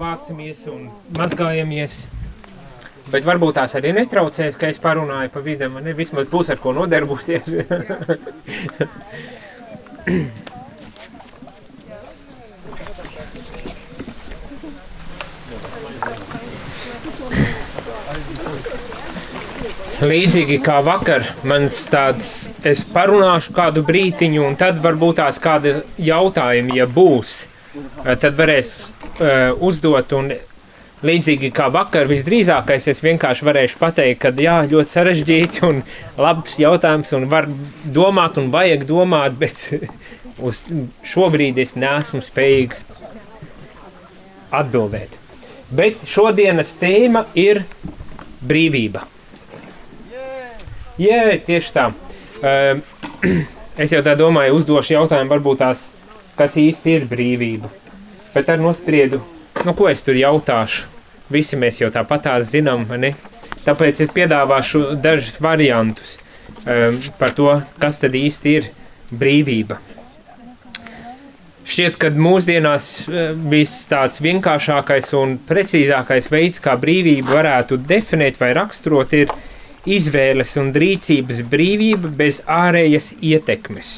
vācamies un mazgājamies. Bet varbūt tās arī netraucēs, ka es parunāju pa vidu. Man vismaz būs ar ko nodarboties. Līdzīgi kā vakar, mans tāds, es parunāšu kādu brītiņu, un tad varbūt tās kādi jautājumi, ja būs, tad varēs uzdot. Un līdzīgi kā vakar, visdrīzākais es vienkārši varēšu pateikt, ka jā, ļoti sarežģīti un labs jautājums, un var domāt, un vajag domāt, bet uz šobrīd es neesmu spējīgs atbildēt. Bet šodienas tēma ir brīvība. Jā, tieši tā. Uh, es jau tā domāju, uzdošu jautājumu, varbūt tās, kas īsti ir brīvība. Bet ar nospriedu, nu, ko es tur jautāšu. Visi mēs jau tāpat tās zinām, ne? Tāpēc es piedāvāšu dažus variantus um, par to, kas tad īsti ir brīvība. Šķiet, ka mūsdienās viss tāds vienkāršākais un precīzākais veids, kā brīvību varētu definēt vai raksturot, ir izvēles un rīcības brīvība bez ārējas ietekmes.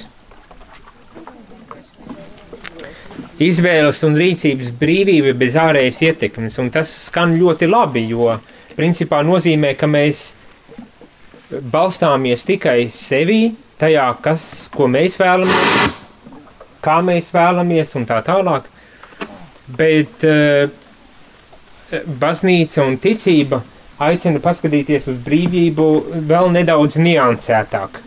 Izvēles un rīcības brīvība bez ārējas ietekmes, un tas skan ļoti labi, jo principā nozīmē, ka mēs balstāmies tikai sevī, tajā, kas, ko mēs vēlamies, kā mēs vēlamies un tā tālāk. Bet uh, baznīca un ticība aicina paskatīties uz brīvību vēl nedaudz niansētāk.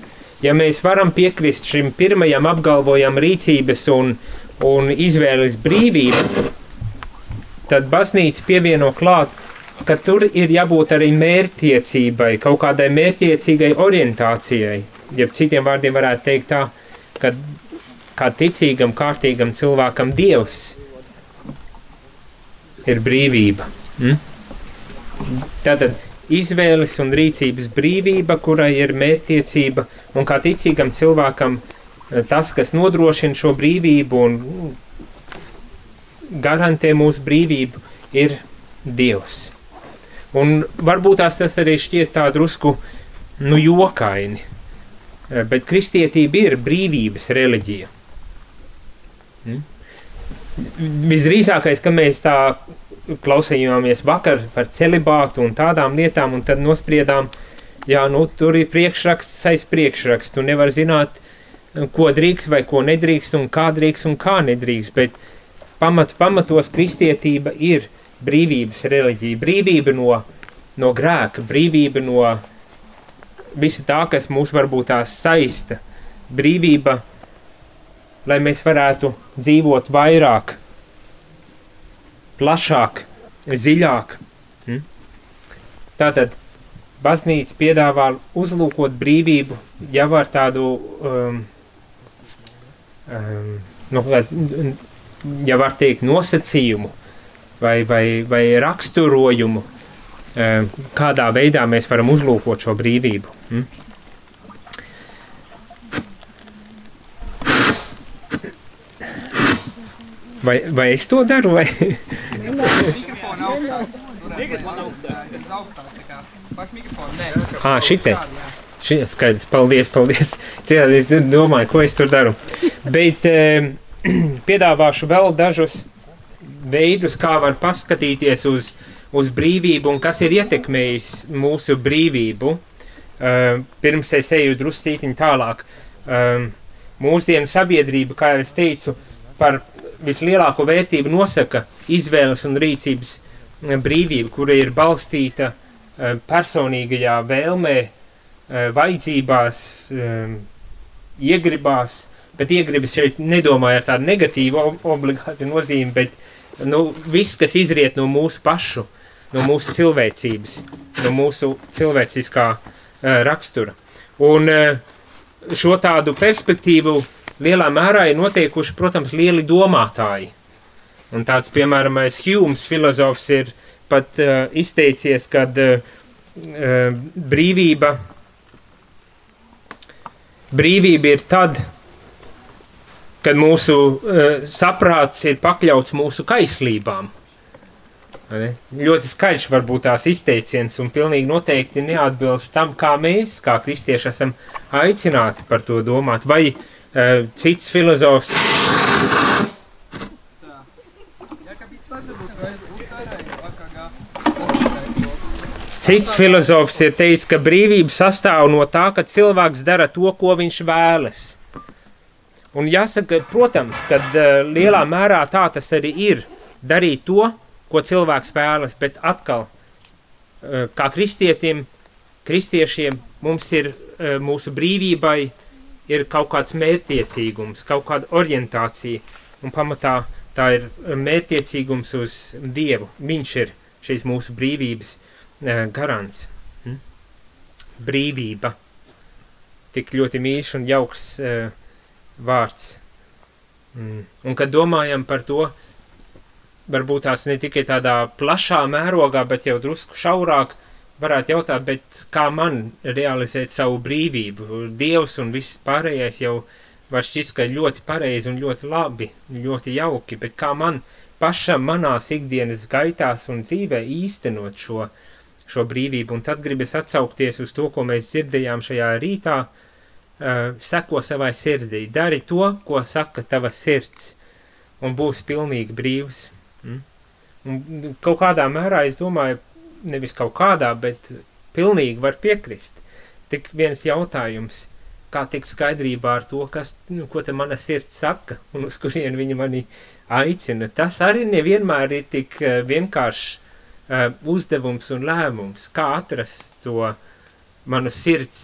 Ja mēs varam piekrist šim pirmajam apgalvojam rīcības un, un izvēles brīvību, tad baznīca pievieno klāt, ka tur ir jābūt arī mērķtiecībai, kaut kādai mērķtiecīgai orientācijai. Ja citiem vārdiem varētu teikt tā, ka kā ticīgam, kārtīgam cilvēkam Dievs ir brīvība. Mm? Tātad izvēles un rīcības brīvība, kurai ir mērķtiecība, un kā ticīgam cilvēkam tas, kas nodrošina šo brīvību un garantē mūsu brīvību, ir Dievs. Un varbūt tās tas arī šķiet tā drusku nu, jokaini, bet kristietība ir brīvības reliģija. Hmm? Visdrīzākais, ka mēs tā klausījāmies vakar par celibātu un tādām lietām, un tad nospriedām, jā, nu, tur ir priekšraksts aiz priekšraksts. Tu nevar zināt, ko drīkst vai ko nedrīkst, un kā drīkst un kā nedrīkst, bet pamat, pamatos kristietība ir brīvības reliģija, brīvība no, no grēka, brīvība no visa tā, kas mūs varbūt tās saista, brīvība, lai mēs varētu dzīvot vairāk, plašāk, dziļāk. Hmm? Tātad baznīca piedāvā uzlūkot brīvību jau ar tādu, um, um, nu, ja var teikt, nosacījumu vai, vai, vai raksturojumu, um, kādā veidā mēs varam uzlūkot šo brīvību. Hmm? Vai, vai es to daru? Vai? ah, šitie. Šī skaidrs, paldies, paldies. Citādi es domāju, ko es tur daru. Bet eh, piedāvāšu vēl dažus veidus, kā var paskatīties uz, uz brīvību un kas ir ietekmējis mūsu brīvību. Uh, pirms es eju druscītiņ tālāk. Uh, mūsdienu sabiedrība, kā jau es teicu, par vislielāko vērtību nosaka izvēles un rīcības eh, brīvība, kura ir balstīta eh, personīgajā vēlmē, vajadzībās, iegribās, bet iegribas šeit nedomāju ar tādu negatīvu obligāti nozīmi, bet nu, viss, kas izriet no mūsu pašu, no mūsu cilvēcības, no mūsu cilvēciskā rakstura. Un šo tādu perspektīvu lielā mērā ir notiekuši, protams, lieli domātāji. Un tāds, piemēram, Hjūms filozofs ir pat uh, izteicies, ka uh, uh, brīvība, ir tad, kad mūsu uh, saprāts ir pakļauts mūsu kaislībām. Ļoti skaļš varbūt tās izteiciens un pilnīgi noteikti neatbilst tam, kā mēs, kā kristieši, esam aicināti par to domāt. Vai uh, cits filozofs. Cits filozofs ir teicis, ka brīvība sastāv no tā, ka cilvēks dara to, ko viņš vēlas. Un jāsaka, protams, ka uh, lielā mērā tā tas arī ir. Darīt to, ko cilvēks vēlas, bet atkal, eh, kā kristietim, kristiešiem, mums ir eh, mūsu brīvībai ir kaut kāds mērtiecīgums, kaut kāda orientācija, un pamatā tā ir mērtiecīgums uz Dievu. Viņš ir šīs mūsu brīvības eh, garants. Hm? Brīvība. Tik ļoti mīļš un jauks vārds. Mm. Un kad domājam par to, varbūt tās ne tikai tādā plašā mērogā, bet jau drusku šaurāk, varētu jautāt, bet kā man realizēt savu brīvību? Dievs un viss pārējais jau var šķist, ka ļoti pareizi un ļoti labi, ļoti jauki, bet kā man pašam manās ikdienas gaitās un dzīvē īstenot šo, šo brīvību, un tad gribas atsaukties uz to, ko mēs dzirdējām šajā rītā, uh, seko savai sirdī, dari to, ko saka tava sirds, un būs pilnīgi brīvs. Mm. Un kaut kādā mērā es domāju, nevis kaut kādā, bet pilnīgi var piekrist. Tik viens jautājums, kā tikt skaidrībā ar to, kas, nu, ko te mana sirds saka un uz kurien viņa mani aicina. Tas arī nevienmēr ir tik vienkāršs uzdevums un lēmums, kā atrast to manu sirds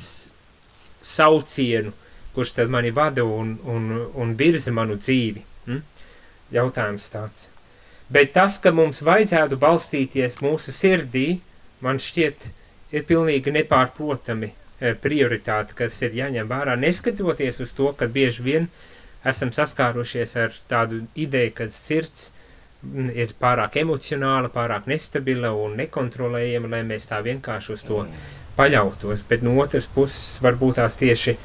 saucienu, kurš tad mani vada un, un, un virza manu dzīvi. Mm? Jautājums tāds. Bet tas, ka mums vajadzētu balstīties mūsu sirdī, man šķiet, ir pilnīgi nepārprotami e, prioritāte, kas ir jāņem vērā, neskatoties uz to, ka bieži vien esam saskārušies ar tādu ideju, ka sirds ir pārāk emocionāla, pārāk nestabila un nekontrolējama, lai mēs tā vienkārši uz to paļautos. Bet no otras puses, varbūt tās tieši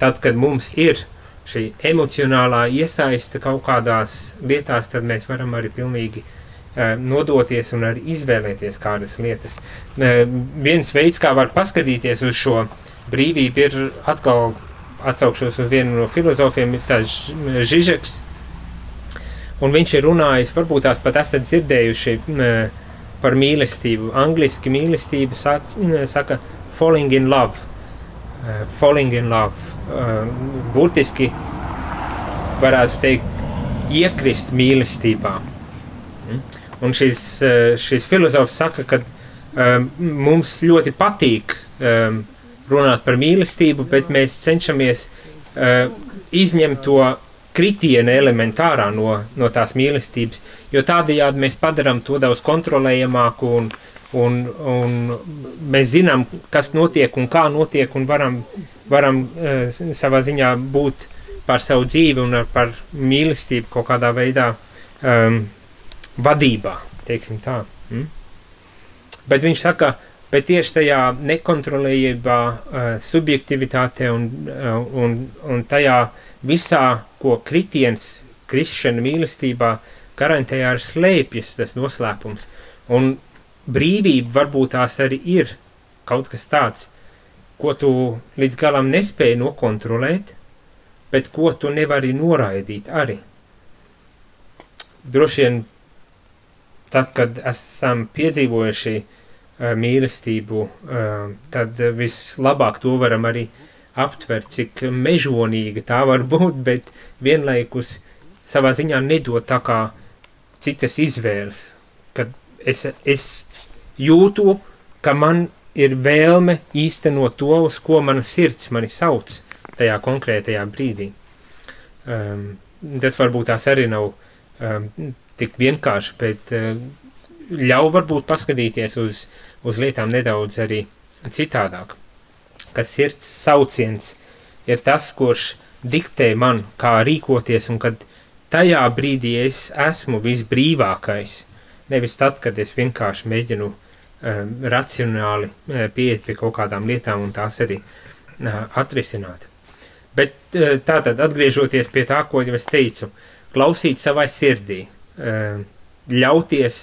tad, kad mums ir šī emocionālā iesaiste kaut kādās lietās, tad mēs varam arī pilnīgi uh, nodoties un arī izvēlēties kādas lietas. Uh, viens veids, kā var paskatīties uz šo brīvību, ir atkal atsaukšos uz vienu no filozofiem, ir tas Žižeks, un viņš ir runājis, varbūt tās pat esat dzirdējuši par mīlestību. Angliski mīlestība sac, saka falling in love. Uh, falling in love uh, burtiski varētu teikt, iekrist mīlestībā. Mm? Un šis, uh, šis filozofs saka, ka um, mums ļoti patīk runāt par mīlestību, bet mēs cenšamies izņemt to kritienu elementārā no, no tās mīlestības, jo tādējādi mēs padarām to daudz kontrolējamāku un, un, un mēs zinām, kas notiek un kā notiek un varam varam uh, savā ziņā būt par savu dzīvi un ar, par mīlestību kaut kādā veidā um, vadībā, teiksim tā. Mm? Bet viņš saka, bet tieši tajā nekontrolējībā, uh, subjektivitāte un, uh, un, un tajā visā, ko kritiens, krišana mīlestībā garantējā ar slēpjas tas noslēpums. Un brīvība varbūt tās arī ir kaut kas tāds, ko tu līdz galam nespēji nokontrolēt, bet ko tu nevari noraidīt arī. Droši vien tad, kad esam piedzīvojuši uh, mīlestību, uh, tad vislabāk to varam arī aptvert, cik mežonīga tā var būt, bet vienlaikus savā ziņā nedot tā kā citas izvēles, kad es, es jūtu, ka man ir vēlme īstenot to, uz ko mana sirds mani sauc tajā konkrētajā brīdī. Um, tas varbūt tās arī nav um, tik vienkārši, bet uh, ļauj varbūt paskatīties uz, uz lietām nedaudz arī citādāk. Kas sirds sauciens ir tas, kurš diktē man, kā rīkoties, un kad tajā brīdī es esmu visbrīvākais, nevis tad, kad es vienkārši mēģinu um, racionāli uh, pieiet pie kaut kādām lietām un tās arī uh, atrisināt. Bet uh, tātad, atgriežoties pie tā, ko jau es teicu, klausīt savai sirdī, uh, ļauties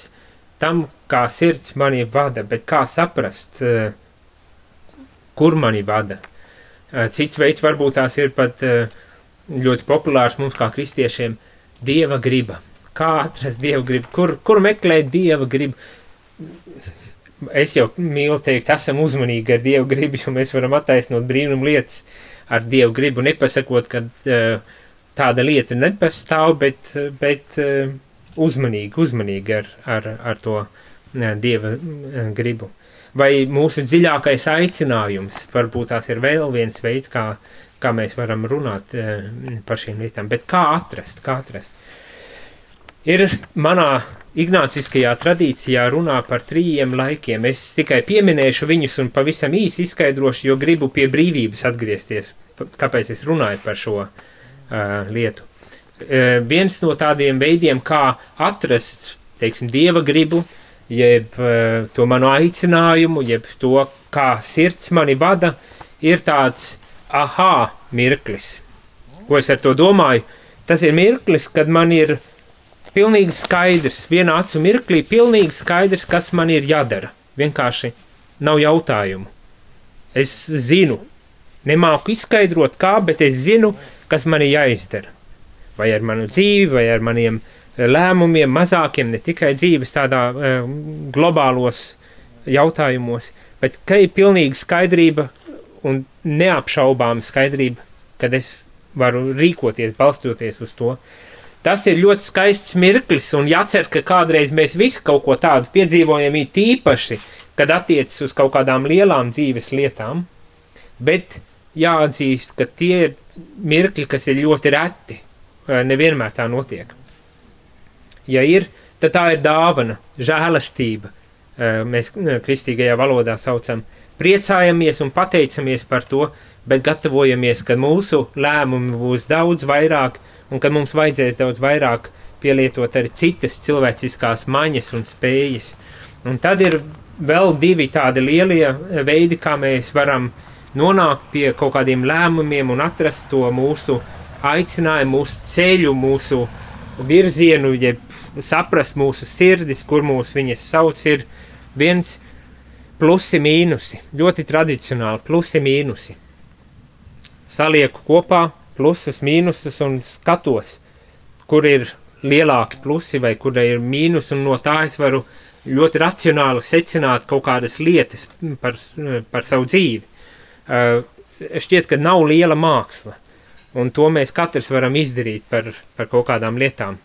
tam, kā sirds mani vada, bet kā saprast, uh, kur mani vada. Uh, cits veids varbūt tās ir pat uh, ļoti populārs mums kā kristiešiem - dieva griba. Kā atrast dieva gribu, kur, kur meklēt dieva gribu? Es jau mīlu teikt, esam uzmanīgi ar dievu gribu, jo mēs varam attaisnot brīnumu lietas ar dievu gribu, nepasakot, ka uh, tāda lieta nepastāv, bet, bet uzmanīgi, uzmanīgi ar, ar, ar to dieva gribu. Vai mūsu dziļākais aicinājums, varbūt tās ir vēl viens veids, kā, kā mēs varam runāt uh, par šīm lietām, bet kā atrast, kā atrast. Ir manā Ignāciskajā tradīcijā runā par trījiem laikiem. Es tikai pieminēšu viņus un pavisam īsi izskaidrošu, jo gribu pie brīvības atgriezties. Kāpēc es runāju par šo uh, lietu? Uh, viens no tādiem veidiem, kā atrast, teiksim, dieva gribu, jeb uh, to manu aicinājumu, jeb to, kā sirds mani vada, ir tāds aha mirklis. Ko es ar to domāju? Tas ir mirklis, kad man ir pilnīgi skaidrs, vienā acu mirklī, pilnīgi skaidrs, kas man ir jādara. Vienkārši nav jautājumu. Es zinu, nemāku izskaidrot, kā, bet es zinu, kas man ir jāizdara. Vai ar manu dzīvi, vai ar maniem eh, lēmumiem, mazākiem, ne tikai dzīves tādā uh, globālos jautājumos, bet ka ir pilnīga skaidrība un neapšaubāma skaidrība, kad es varu rīkoties, balstoties uz to. Tas ir ļoti skaists mirklis, un jācer, ka kādreiz mēs visi kaut ko tādu piedzīvojam, it īpaši, kad attiecas uz kaut kādām lielām dzīves lietām, bet jāatzīst, ka tie ir mirkļi, kas ir ļoti reti, nevienmēr tā notiek. Ja ir, tad tā ir dāvana, žēlastība, mēs kristīgajā valodā saucam, priecājamies un pateicamies par to, bet gatavojamies, ka mūsu lēmumi būs daudz vairāk, un ka mums vajadzēs daudz vairāk pielietot arī citas cilvēciskās maņas un spējas. Un tad ir vēl divi tādi lielie veidi, kā mēs varam nonākt pie kaut kādiem lēmumiem un atrast to mūsu aicinājumu, mūsu ceļu, mūsu virzienu, jeb saprast mūsu sirdis, kur mūs viņas sauc, ir viens plusi mīnusi, ļoti tradicionāli plusi mīnusi. Salieku kopā plusus, mīnusus un skatos, kur ir lielāki plusi vai kur ir mīnus, un no tā es varu ļoti racionāli secināt kaut kādas lietas par, par savu dzīvi. Uh, šķiet, ka nav liela māksla, un to mēs katrs varam izdarīt par, par kaut kādām lietām.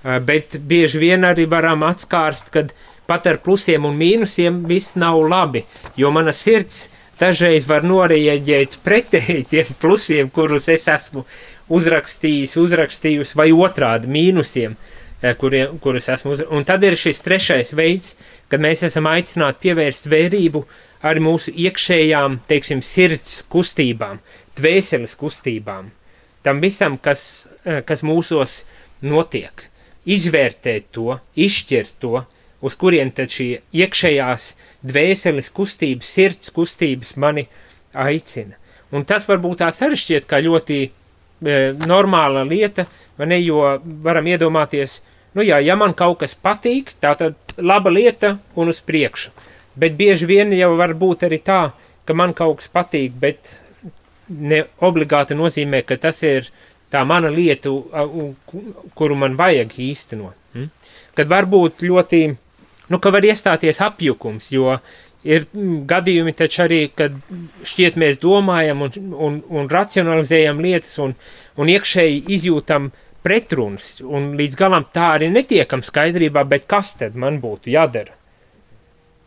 Uh, bet bieži vien arī varam atskārst, kad pat ar plusiem un mīnusiem viss nav labi, jo mana sirds dažreiz var norieģēt pretēji tiem plusiem, kurus es esmu uzrakstījis, uzrakstījusi, vai otrādi mīnusiem, eh, kuriem, kurus esmu uzrakstījis. Un tad ir šis trešais veids, kad mēs esam aicināti pievērst vērību arī mūsu iekšējām, teiksim, sirds kustībām, dvēseles kustībām, tam visam, kas, eh, kas mūsos notiek, izvērtēt to, izšķirt to, uz kurien tad šī iekšējās dvēseles kustības, sirds kustības mani aicina. Un tas varbūt tās arī šķiet kā ļoti e, normāla lieta, ne, jo varam iedomāties, nu jā, ja man kaut kas patīk, tā tad laba lieta un uz priekšu. Bet bieži vien jau var būt arī tā, ka man kaut kas patīk, bet ne obligāti nozīmē, ka tas ir tā mana lieta, kuru man vajag īstenot. Hm? Kad varbūt ļoti nu, ka var iestāties apjukums, jo ir mm, gadījumi taču arī, kad šķiet mēs domājam un, un, un racionalizējam lietas un, un iekšēji izjūtam pretrunas, un līdz galam tā arī netiekam skaidrībā, bet kas tad man būtu jādara?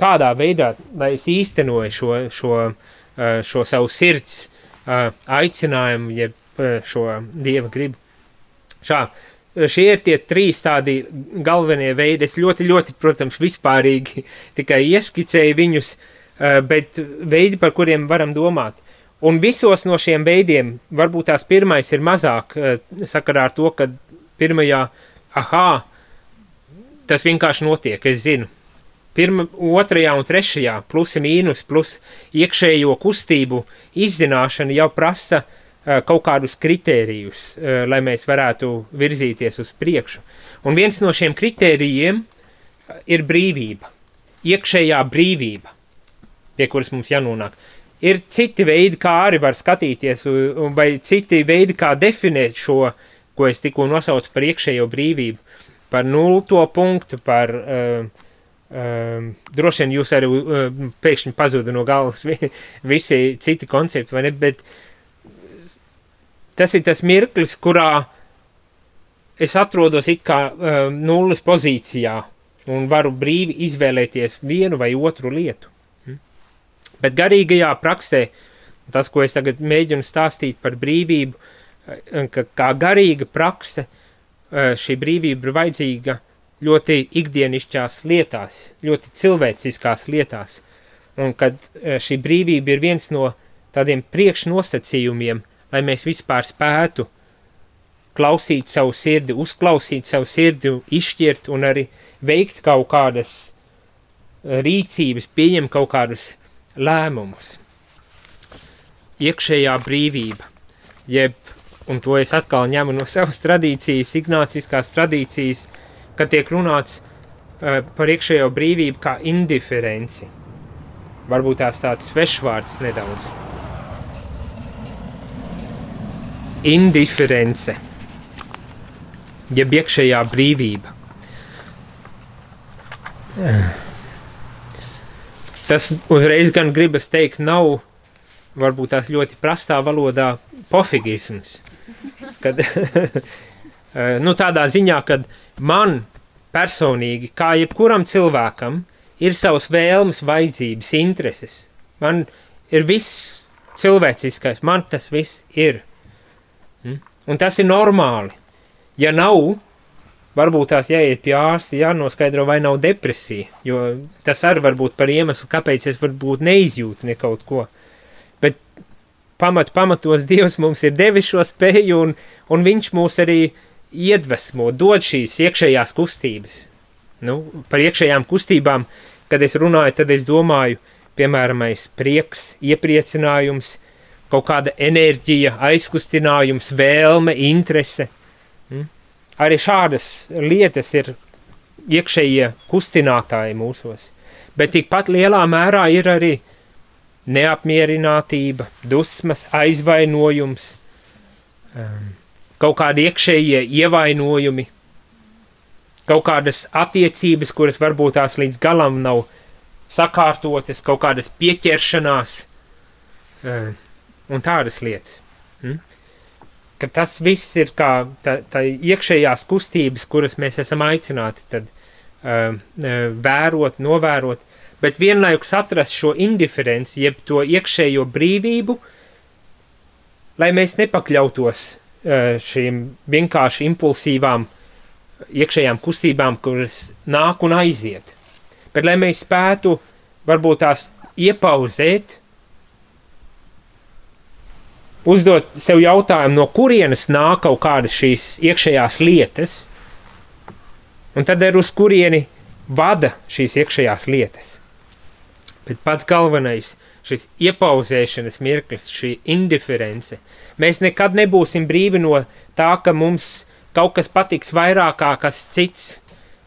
Kādā veidā, lai es īstenoju šo, šo, šo savu sirds aicinājumu, jeb šo dieva gribu? Šā, Šie ir tie trīs tādi galvenie veidi. Es ļoti, ļoti, protams, vispārīgi tikai ieskicēju viņus, eh, bet veidi, par kuriem varam domāt. Un visos no šiem veidiem, varbūt tās pirmais ir mazāk eh, sakarā ar to, ka pirmajā, ah, tas vienkārši notiek, es zinu. Pirma, otrajā un trešajā, plusi mīnus, plus iekšējo kustību izzināšana jau prasa uh, Eh, kaut kādus kritērijus, eh, lai mēs varētu virzīties uz priekšu. Un viens no šiem kritērijiem ir brīvība, iekšējā brīvība, pie kuras mums jānonāk. Ir citi veidi, kā arī var skatīties, vai citi veidi, kā definēt šo, ko es tikko nosaucu par iekšējo brīvību, par nulto punktu, par uh, uh, droši vien jūs arī uh, pēkšņi pazuda no galvas visi citi koncepti, vai ne, bet tas ir tas mirklis, kurā es atrodos it kā uh, nulles pozīcijā un varu brīvi izvēlēties vienu vai otru lietu. Hm? Bet garīgajā praksē, tas, ko es tagad mēģinu stāstīt par brīvību, eh, ka kā garīga prakse, uh, šī brīvība ir vajadzīga ļoti ikdienišķās lietās, ļoti cilvēciskās lietās, un kad uh, šī brīvība ir viens no tādiem priekšnosacījumiem, lai mēs vispār spētu klausīt savu sirdi, uzklausīt savu sirdi, izšķirt un arī veikt kaut kādas eh, rīcības, pieņemt kaut kādus lēmumus. Iekšējā brīvība, jeb, un to es atkal ņemu no savas tradīcijas, ignāciskās tradīcijas, kad tiek runāts uh, par iekšējo brīvību kā indiferenci. Varbūt tās tāds svešvārds nedaudz. Indiference jeb iekšējā brīvība. Tas uzreiz gan gribas teikt, nav varbūt tās ļoti prastā valodā pofigisms. Kad, nu, tādā ziņā, ka man personīgi, kā jebkuram cilvēkam, ir savas vēlmes, vajadzības, intereses. Man ir viss cilvēciskais, man tas viss ir. Un tas ir normāli. Ja nav, varbūt tās jāiet pie ārsta, jānoskaidro, vai nav depresija, jo tas arī var būt par iemeslu, kāpēc es varbūt neizjūtu ne kaut ko. Bet pamat, pamatos Dievs mums ir devis šo spēju, un, un viņš mūs arī iedvesmo, dod šīs iekšējās kustības. Nu, par iekšējām kustībām, kad es runāju, tad es domāju, piemēram, prieks, iepriecinājums, kaut kāda enerģija, aizkustinājums, vēlme, interese – Mm? Arī šādas lietas ir iekšējie kustinātāji mūsos, bet tikpat lielā mērā ir arī neapmierinātība, dusmas, aizvainojums, um, kaut kādi iekšējie ievainojumi, kaut kādas attiecības, kuras varbūt tās līdz galam nav sakārtotas, kaut kādas pieķeršanās um, un tādas lietas. Mm? ka tas viss ir kā tā, tā iekšējās kustības, kuras mēs esam aicināti tad, uh, vērot, novērot, bet vienlaikus atrast šo indiferenci, jeb to iekšējo brīvību, lai mēs nepakļautos uh, šīm vienkārši impulsīvām iekšējām kustībām, kuras nāk un aiziet. Bet lai mēs spētu varbūt tās iepauzēt, uzdot sev jautājumu, no kurienes nāk kaut kādas šīs iekšējās lietas, un tad ir uz kurieni vada šīs iekšējās lietas. Bet pats galvenais, šis iepauzēšanas mirklis, šī indiference, mēs nekad nebūsim brīvi no tā, ka mums kaut kas patiks vairāk kā kas cits,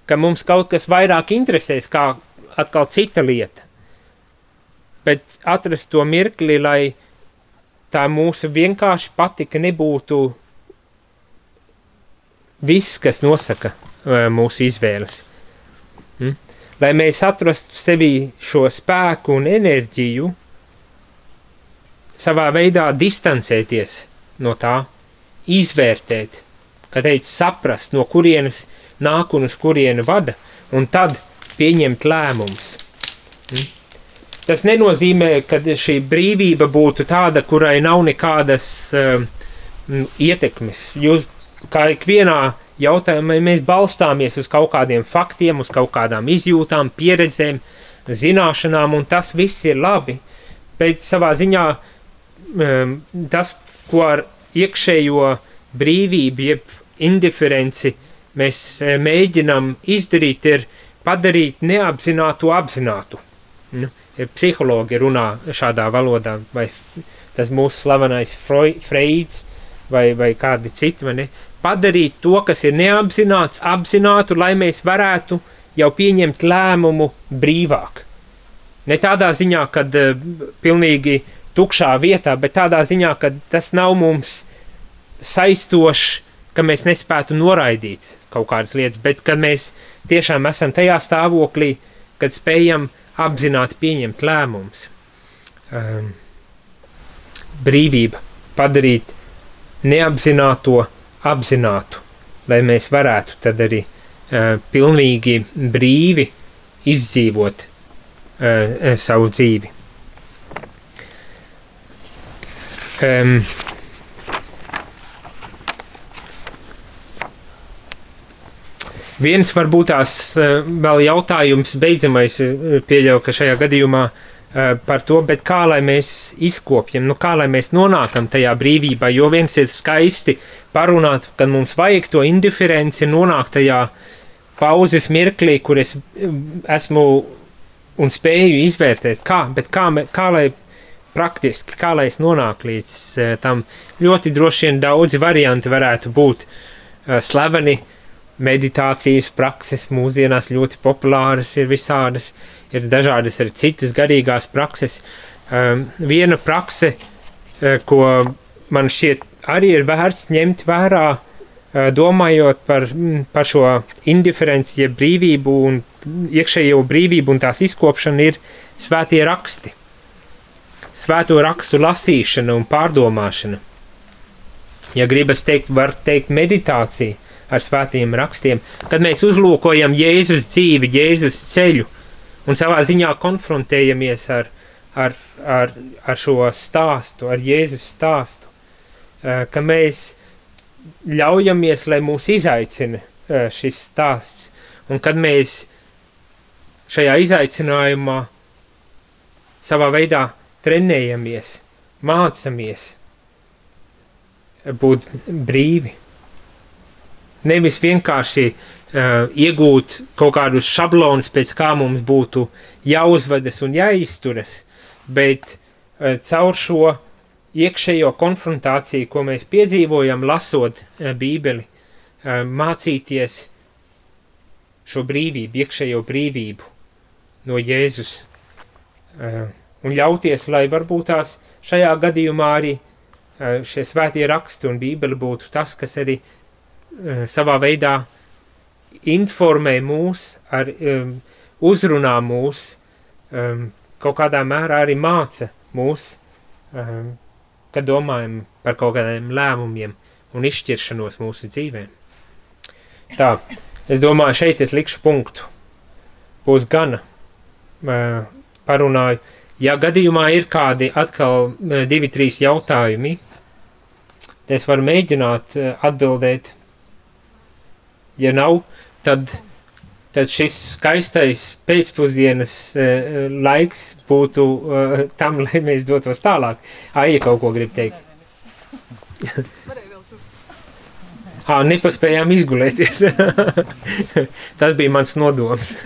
ka mums kaut kas vairāk interesēs kā atkal cita lieta. Bet atrast to mirkli, lai tā mūsu vienkārši patika nebūtu viss, kas nosaka uh, mūsu izvēles. Mm? Lai mēs atrastu sevī šo spēku un enerģiju, savā veidā distancēties no tā, izvērtēt, kā teikt, saprast, no kurienes nāk un uz kurienu vada, un tad pieņemt lēmumus. Mm? Tas nenozīmē, ka šī brīvība būtu tāda, kurai nav nekādas uh, ietekmes. Jūs, kā ikvienā jautājumā, mēs balstāmies uz kaut kādiem faktiem, uz kaut kādām izjūtām, pieredzēm, zināšanām, un tas viss ir labi. Bet savā ziņā um, tas, ko ar iekšējo brīvību, jeb indiferenci mēs uh, mēģinam izdarīt, ir padarīt neapzinātu apzinātu. Nu, psihologi runā šādā valodā, vai tas mūsu slavenais Freids vai, vai kādi citi, vai ne? Padarīt to, kas ir neapzināts, apzinātu, lai mēs varētu jau pieņemt lēmumu brīvāk. Ne tādā ziņā, ka uh, pilnīgi tukšā vietā, bet tādā ziņā, ka tas nav mums saistošs, ka mēs nespētu noraidīt kaut kādas lietas, bet kad mēs tiešām esam tajā stāvoklī, kad spējam apzināti pieņemt lēmumus. Um, brīvība padarīt neapzināto apzinātu, lai mēs varētu tad arī uh, pilnīgi brīvi izdzīvot uh, savu dzīvi. Um, Viens varbūt tās uh, vēl jautājums beidzamais, pieļauju, ka šajā gadījumā uh, Eh, par to, bet kā lai mēs izkopjam, nu kā lai mēs nonākam tajā brīvībā, jo viens ir skaisti parunāt, kad mums vajag to indiferenci nonākt tajā pauzes mirklī, kur es eh, esmu un spēju izvērtēt, kā, bet kā, kā lai praktiski, kā lai es nonāku līdz uh, tam, ļoti droši vien daudzi varianti varētu būt uh, slaveni, meditācijas prakses mūsdienās ļoti populāras ir visādas, ir dažādas arī citas garīgās prakses. Um, viena prakse, uh, ko man šķiet arī ir vērts ņemt vērā, uh, domājot par, par šo indiferenci, jeb brīvību un iekšējo brīvību un tās izkopšanu, ir svētie raksti. Svēto rakstu lasīšana un pārdomāšana. Ja gribas teikt, var teikt meditācija ar svētiem rakstiem, kad mēs uzlūkojam Jēzus dzīvi, Jēzus ceļu, un savā ziņā konfrontējamies ar, ar, ar, ar šo stāstu, ar Jēzus stāstu, ka mēs ļaujamies, lai mūs izaicina šis stāsts, un kad mēs šajā izaicinājumā savā veidā trenējamies, mācamies būt brīvi. Nevis vienkārši uh, iegūt kaut kādus šablonus, pēc kā mums būtu jāuzvedas un jāizturas, bet uh, caur šo iekšējo konfrontāciju, ko mēs piedzīvojam, lasot uh, Bībeli, uh, mācīties šo brīvību, iekšējo brīvību no Jēzus. Uh, un ļauties, lai varbūt tās šajā gadījumā arī šie svētie raksti un Bībele būtu tas, kas arī savā veidā informē mūs, ar, um, uzrunā mūs, um, kaut kādā mērā arī māca mūs, um, kad domājam par kaut kādiem lēmumiem un izšķiršanos mūsu dzīvēm. Tā, es domāju, šeit es likšu punktu. Būs gana. Uh, parunāju. Ja gadījumā ir kādi atkal uh, divi, trīs jautājumi, es varu mēģināt uh, atbildēt. Ja nav, tad, tad šis skaistais pēcpusdienas uh, laiks būtu uh, tam, lai mēs dotos tālāk. Aija kaut ko grib teikt. Ā, nepaspējām izgulēties. Tas bija mans nodoms.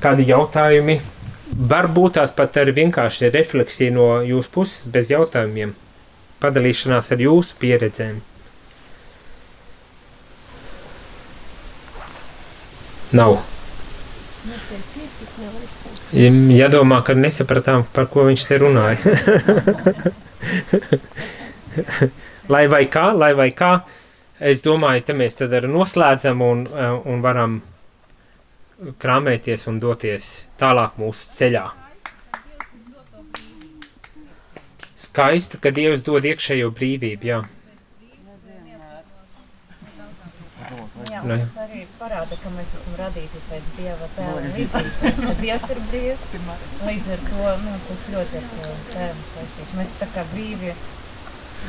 Kādi jautājumi? Varbūt tās pat arī vienkārši refleksija no jūsu puses, bez jautājumiem. Padalīšanās ar jūsu pieredzēm. Nav. Jādomā, ka nesapratām, par ko viņš te runāja. lai vai kā, lai vai kā, es domāju, te mēs tad arī noslēdzam un, un varam krāmēties un doties tālāk mūsu ceļā. Skaisti, ka Dievs dod iekšējo brīvību, jā. Jā, un tas arī parāda, ka mēs esam radīti pēc Dieva tēla līdzības, Dievs ir brīvs, līdz ar to, nu, tas ļoti ar to tēmu saistīts. Mēs tā kā brīvi,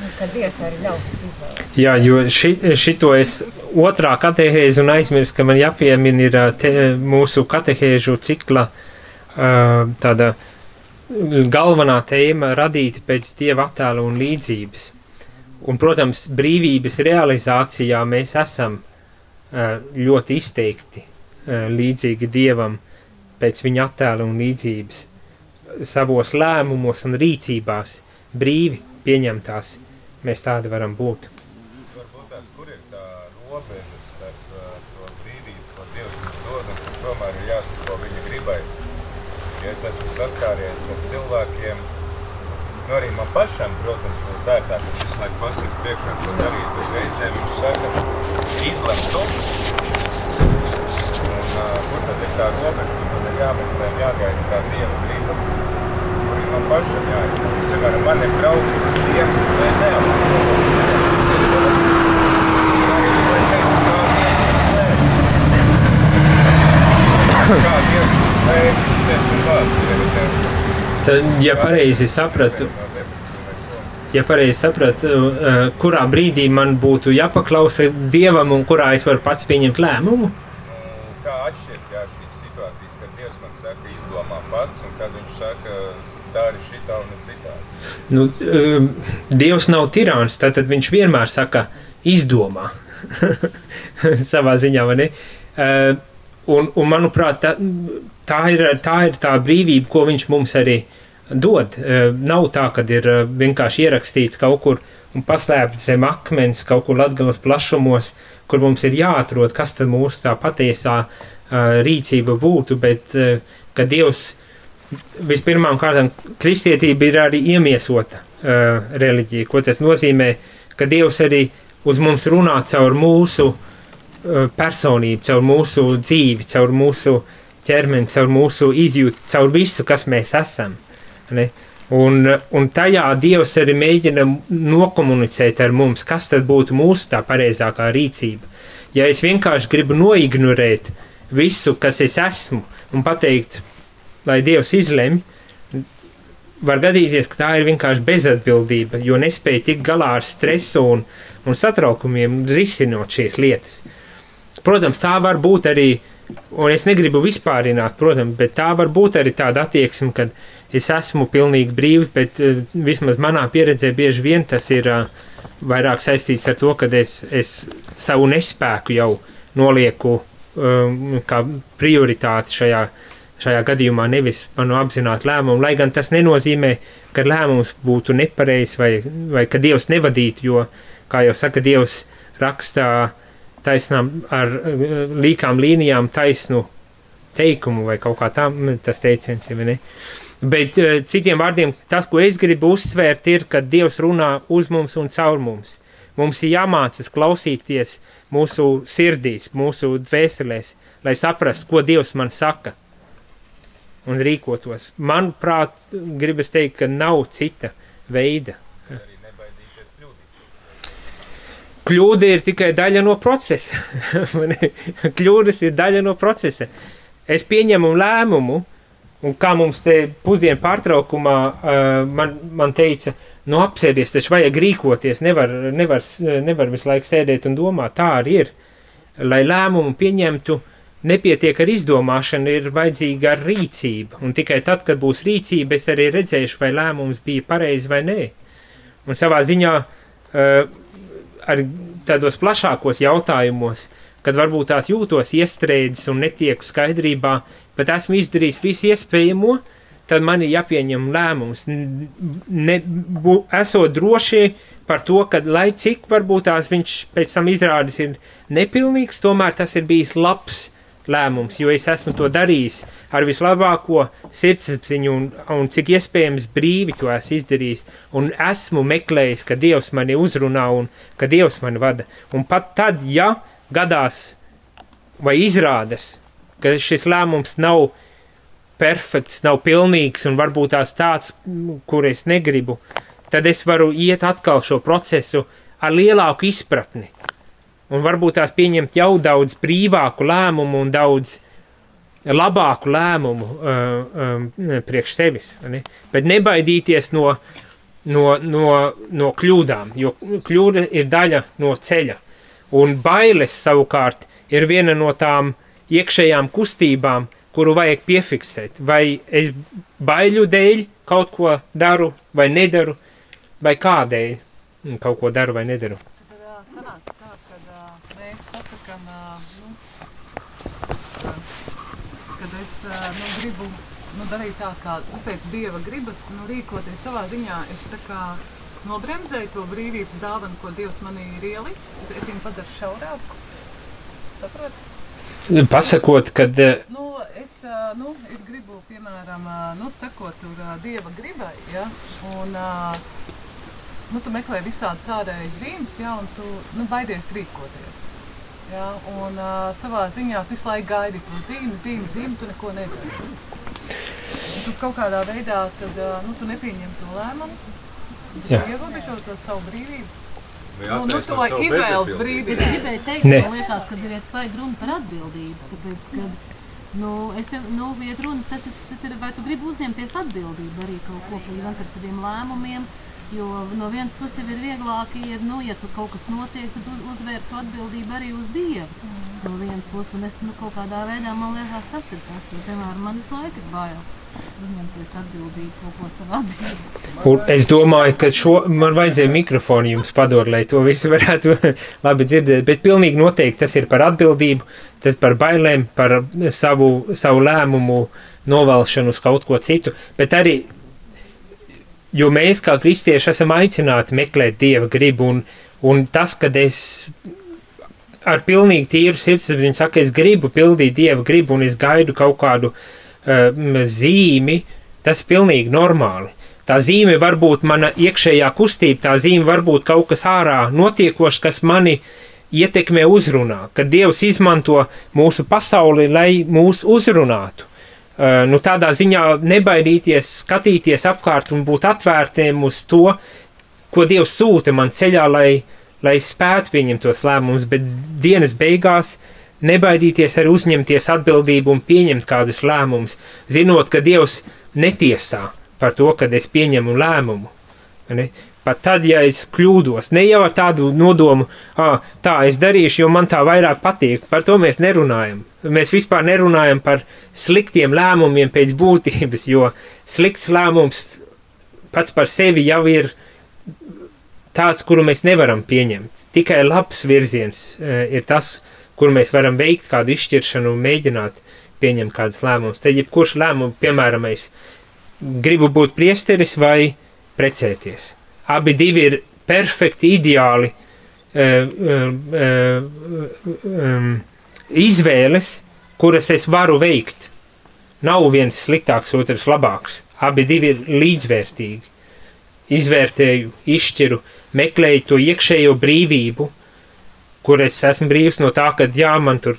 nu, ka Dievs arī ļautas izvēlēt. Jā, jo ši, šito es otrā katehēzi un aizmirst, ka man jāpiemin ir te, mūsu katehēžu cikla tāda galvenā tēma radīta pēc dieva attēla un līdzības. Un, protams, brīvības realizācijā mēs esam eh, ļoti izteikti eh, līdzīgi dievam pēc viņa attēla un līdzības savos lēmumos un rīcībās brīvi pieņemtās. Mēs tādi varam būt. Varbūt tās, kur ir tā robeža starp eh, to brīvību, ko Dievs mums dod, un tomēr ir jāsako viņa gribai. Ja es esmu saskāries ar cilvēkiem, nu arī man pašam, protams, nu, tā ir tā, ka visu laiku pasaka priekšā, ko darīt, bet reizēm viņš saka, izlemt to. Un uh, kur tad ir tā robeža, kur tad ir jāmeklē, jāgaida tā dieva griba, kur ir man pašam jāizlemt. Tā kā man ir brauc uz šiem, un es neapmācos. Tad, ja pareizi sapratu, ja pareizi sapratu, uh, kurā brīdī man būtu jāpaklausa Dievam un kurā es varu pats pieņemt lēmumu? Kā atšķirt jā, šīs situācijas, kad Dievs man saka, izdomā pats, un kad viņš saka, dari šitā un citādi? Nu, uh, Dievs nav tirāns, tad viņš vienmēr saka, izdomā. Savā ziņā, vai ne? Uh, Un, un manuprāt, tā, tā, ir, tā ir tā brīvība, ko viņš mums arī dod. Nav tā, ka ir vienkārši ierakstīts kaut kur un paslēpts zem akmens, kaut kur latgabalas plašumos, kur mums ir jāatrod, kas tad mūsu tā patiesā uh, rīcība būtu, bet uh, ka Dievs vispirmām kārtām kristietība ir arī iemiesota uh, reliģija. Ko tas nozīmē? Ka Dievs arī uz mums runā caur mūsu uh, personību, caur mūsu dzīvi, caur mūsu ķermeni, caur mūsu izjūtu, caur visu, kas mēs esam. Ne? Un, un tajā Dievs arī mēģina nokomunicēt ar mums, kas tad būtu mūsu tā pareizākā rīcība. Ja es vienkārši gribu noignorēt visu, kas es esmu, un pateikt, lai Dievs izlemj, var gadīties, ka tā ir vienkārši bezatbildība, jo nespēja tikt galā ar stresu un, un satraukumiem, risinot šīs lietas. Protams, tā var būt arī, un es negribu vispārināt, protams, bet tā var būt arī tāda attieksme, kad es esmu pilnīgi brīvs, bet uh, vismaz manā pieredzē bieži vien tas ir uh, vairāk saistīts ar to, ka es, es savu nespēku jau nolieku um, kā prioritāti šajā, šajā gadījumā, nevis manu apzinātu lēmumu, lai gan tas nenozīmē, ka lēmums būtu nepareizs vai, vai ka Dievs nevadītu, jo, kā jau saka, Dievs rakstā taisnām ar eh, līkām līnijām taisnu teikumu vai kaut kā tā, tas teiciens, ja ne. Bet eh, citiem vārdiem, tas, ko es gribu uzsvērt, ir, ka Dievs runā uz mums un caur mums. Mums ir jāmācas klausīties mūsu sirdīs, mūsu dvēselēs, lai saprastu, ko Dievs man saka un rīkotos. Manuprāt, gribas teikt, ka nav cita veida kļūda ir tikai daļa no procesa. Kļūdas ir daļa no procesa. Es pieņemu lēmumu, un kā mums te pusdienu pārtraukumā uh, man, man teica, nu apsēdies, taču vajag rīkoties, nevar, nevar, nevar visu laiku sēdēt un domāt, tā arī ir. Lai lēmumu pieņemtu, nepietiek ar izdomāšanu, ir vajadzīga ar rīcība, un tikai tad, kad būs rīcība, es arī redzēšu, vai lēmums bija pareizi vai nē. Un savā ziņā uh, arī tādos plašākos jautājumos, kad varbūt tās jūtos iestrēdzis un netieku skaidrībā, bet esmu izdarījis visu iespējamo, tad man ir jāpieņem lēmums. Ne, bu, esot droši par to, ka lai cik varbūt tās viņš pēc tam izrādis ir nepilnīgs, tomēr tas ir bijis labs lēmums, jo es esmu to darījis ar vislabāko sirdsapziņu un, un cik iespējams brīvi to esmu izdarījis. Un esmu meklējis, ka Dievs mani uzrunā un ka Dievs mani vada. Un pat tad, ja gadās vai izrādas, ka šis lēmums nav perfekts, nav pilnīgs un varbūt tās tāds, kur es negribu, tad es varu iet atkal šo procesu ar lielāku izpratni un varbūt tās pieņemt jau daudz brīvāku lēmumu un daudz labāku lēmumu uh, um, priekš sevis. Ne? Bet nebaidīties no, no, no, no kļūdām, jo kļūda ir daļa no ceļa. Un bailes savukārt ir viena no tām iekšējām kustībām, kuru vajag piefiksēt. Vai es baiļu dēļ kaut ko daru vai nedaru, vai kādēļ kaut ko daru vai nedaru. Nu, gribu nu, darīt tā, kā nu, pēc dieva gribas, nu, rīkoties savā ziņā. Es tā kā nobremzēju to brīvības dāvanu, ko Dievs manī ir ielicis. Es, es viņu padaru šaurāku. Saprotu? Pasakot, kad. Nu, es, nu, es gribu, piemēram, nu, sakot tur Dieva gribai, ja, un nu, tu meklē visādi cārējas zīmes, ja, un tu nu, baidies rīkoties. Ja, un uh, savā ziņā tu visu laiku gaidi to zīmi, zīmi, zīmi, tu neko nedari. Un tu kaut kādā veidā tad, uh, nu, tu nepieņem to lēmumu, tu ierobežo to savu brīvību. Nu, nu, to izvēles brīvību. Es gribēju teikt, ne. man liekas, ka ir vajag runa par atbildību, tāpēc, kad Nu, es te, nu, iet runa, tas, ir, tas ir, vai tu gribi uzņemties atbildību arī kaut ko par saviem lēmumiem, Jo no vienas puses ir vieglāk, ja, nu, ja tur kaut kas notiek, tad uz, uzvērt to atbildību arī uz Dievu. Mm. No vienas puses, un es nu, kaut kādā veidā man liekas, tas ir tas, jo, piemēram, man visu laiku ir bail uzņemties atbildību kaut ko savā dzīvē. Un es domāju, ka šo man vajadzēja mikrofonu jums padot, lai to visu varētu labi dzirdēt, bet pilnīgi noteikti tas ir par atbildību, tas par bailēm, par savu, savu lēmumu novelšanu uz kaut ko citu, bet arī jo mēs kā kristieši esam aicināti meklēt dieva gribu, un, un tas, kad es ar pilnīgi tīru sirdsapziņu saku, es gribu pildīt dieva gribu, un es gaidu kaut kādu uh, zīmi, tas ir pilnīgi normāli. Tā zīme var būt mana iekšējā kustība, tā zīme var būt kaut kas ārā notiekošs, kas mani ietekmē uzrunā, kad Dievs izmanto mūsu pasauli, lai mūs uzrunātu. Eh, nu, tādā ziņā nebaidīties, skatīties apkārt un būt atvērtiem uz to, ko Dievs sūta man ceļā, lai, lai spētu pieņemt tos lēmumus, bet dienas beigās nebaidīties arī uzņemties atbildību un pieņemt kādus lēmumus, zinot, ka Dievs netiesā par to, kad es pieņemu lēmumu. Pat tad, ja es kļūdos, ne jau ar tādu nodomu, ah, tā es darīšu, jo man tā vairāk patīk, par to mēs nerunājam. Mēs vispār nerunājam par sliktiem lēmumiem pēc būtības, jo slikts lēmums pats par sevi jau ir tāds, kuru mēs nevaram pieņemt. Tikai labs virziens uh, ir tas, kur mēs varam veikt kādu izšķiršanu un mēģināt pieņemt kādus lēmumus. Tad, jebkurš lēmums, piemēram, es gribu būt priesteris vai precēties Abi divi ir perfekti, ideāli uh, uh, um, izvēles, kuras es varu veikt. Nav viens sliktāks, otrs labāks. Abi divi ir līdzvērtīgi. Izvērtēju, izšķiru, meklēju to iekšējo brīvību, kur es esmu brīvs no tā, ka jā, man tur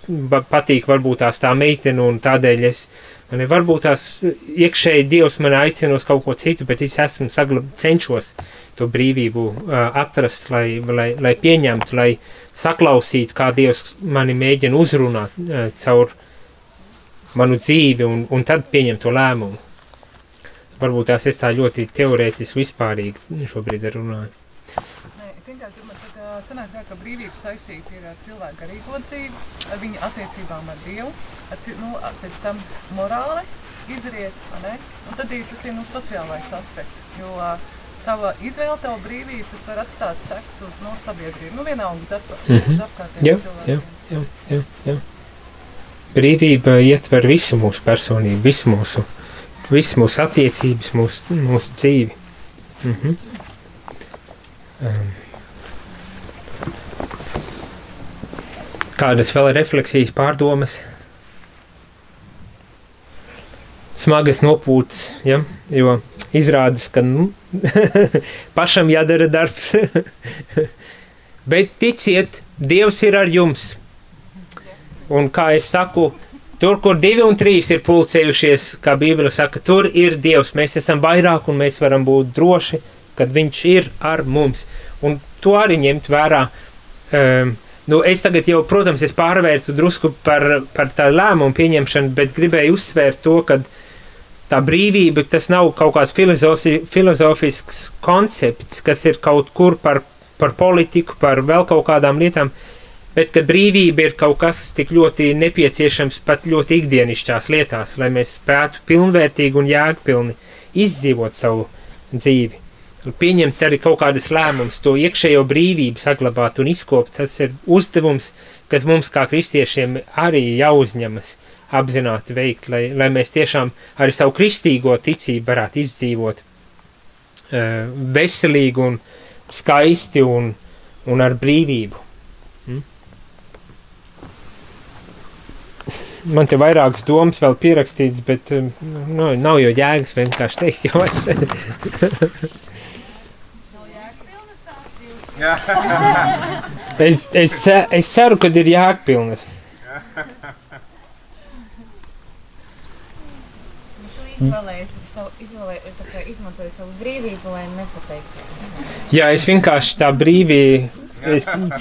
patīk varbūt tās tā meitene un tādēļ es, man varbūt tās iekšēji Dievs man aicina uz kaut ko citu, bet es esmu saglab, cenšos to brīvību uh, atrast, lai, lai, lai pieņemtu, lai saklausītu, kā Dievs mani mēģina uzrunāt uh, caur manu dzīvi un, un tad pieņemt to lēmumu. Varbūt tās es tā ļoti teorētiski vispārīgi šobrīd runāju. Sanāk tā, ka brīvība saistīta ir ar cilvēku garīgo dzīvi, ar viņa attiecībām ar Dievu, ar, nu, pēc tam morāli izriet, ne? un tad ir tas ir nu, sociālais aspekts, jo tava izvēle, tava brīvība, tas var atstāt sekas uz no sabiedrību. Nu, vienalga uz, ap, mm -hmm. uz apkārtējiem jā, cilvēkiem. Jā, jā, jā, jā. Brīvība ietver visu mūsu personību, visu mūsu, visu mūsu attiecības, mūsu, mūsu dzīvi. Mm -hmm. um. Kādas vēl refleksijas pārdomas? Smagas nopūtas, ja? jo izrādās, ka nu, pašam jādara darbs. Bet ticiet, Dievs ir ar jums. Un kā es saku, tur, kur divi un trīs ir pulcējušies, kā Bībele saka, tur ir Dievs. Mēs esam vairāk un mēs varam būt droši, kad Viņš ir ar mums. Un to arī ņemt vērā. Um, Nu, es tagad jau, protams, es pārvērtu drusku par, par tādu lēmumu pieņemšanu, bet gribēju uzsvērt to, ka tā brīvība tas nav kaut kāds filozofi, filozofisks koncepts, kas ir kaut kur par, par politiku, par vēl kaut kādām lietām, bet ka brīvība ir kaut kas tik ļoti nepieciešams pat ļoti ikdienišķās lietās, lai mēs spētu pilnvērtīgi un jēgpilni izdzīvot savu dzīvi. Pieņemt arī kaut kādas lēmumus, to iekšējo brīvību saglabāt un izkopt, tas ir uzdevums, kas mums kā kristiešiem arī jāuzņemas apzināti veikt, lai, lai mēs tiešām arī savu kristīgo ticību varētu izdzīvot uh, veselīgi un skaisti un, un ar brīvību. Mm? man te vairākas domas vēl pierakstītas, bet nu, nav jau jēgas vienkārši teikt jau es, es, es ceru, ka ir jēgpilnas. izmantoju savu brīvību, lai nepateiktu. Jā, es vienkārši tā brīvi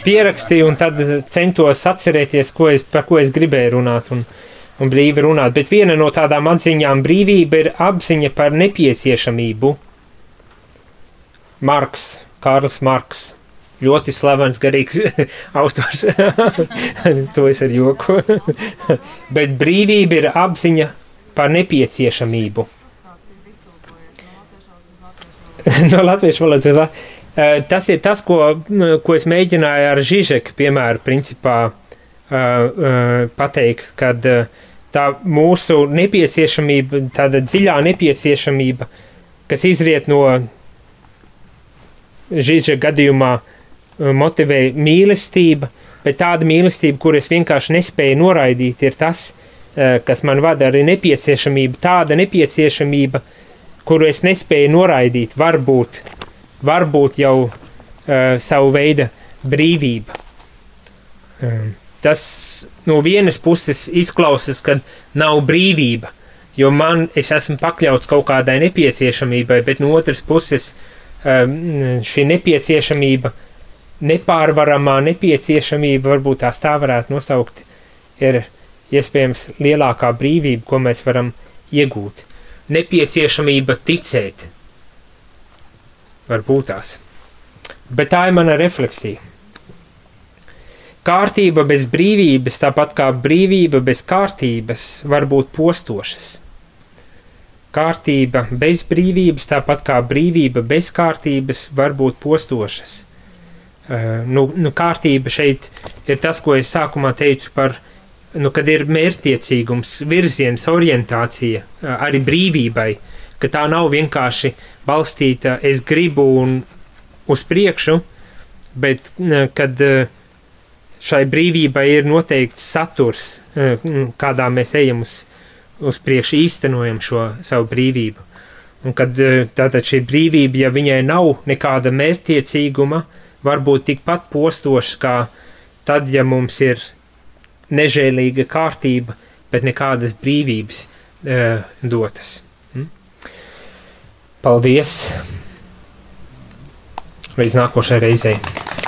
pierakstīju un tad centos atcerēties, ko es, par ko es gribēju runāt un, un brīvi runāt. Bet viena no tādām atziņām brīvība ir apziņa par nepieciešamību. Marks, Kārls Marks, ļoti slavens garīgs autors. to es ar joku. Bet brīvība ir apziņa par nepieciešamību. no latviešu valodas. Tas ir tas, ko, ko es mēģināju ar Žižeku, piemēram, principā, pateikt, kad tā mūsu nepieciešamība, tāda dziļā nepieciešamība, kas izriet no Žižeka gadījumā, uh, motivē mīlestība, bet tāda mīlestība, kur es vienkārši nespēju noraidīt, ir tas, uh, kas man vada arī nepieciešamība, tāda nepieciešamība, kuru es nespēju noraidīt, varbūt varbūt jau uh, savu veidu brīvība. Um, tas no vienas puses izklausās, ka nav brīvība, jo man es esmu pakļauts kaut kādai nepieciešamībai, bet no otras puses um, šī nepieciešamība, nepārvaramā nepieciešamība, varbūt tās tā varētu nosaukt, ir iespējams lielākā brīvība, ko mēs varam iegūt. Nepieciešamība ticēt, varbūt tās. Bet tā ir mana refleksija. Kārtība bez brīvības, tāpat kā brīvība bez kārtības, var būt postošas. Kārtība bez brīvības, tāpat kā brīvība bez kārtības, var būt postošas. Uh, nu, nu, kārtība šeit ir tas, ko es sākumā teicu par, nu, kad ir mērķtiecīgums, virziens, orientācija uh, arī brīvībai, ka tā nav vienkārši balstīta es gribu un uz priekšu, bet kad e, šai brīvībai ir noteikts saturs, kādā mēs ejam uz, uz priekšu, īstenojam šo savu brīvību. Un kad tātad šī brīvība, ja viņai nav nekāda mērķtiecīguma, var būt tikpat postoša kā tad, ja mums ir nežēlīga kārtība, bet nekādas brīvības e, dotas. Paldies! Līdz nākošajai reizei!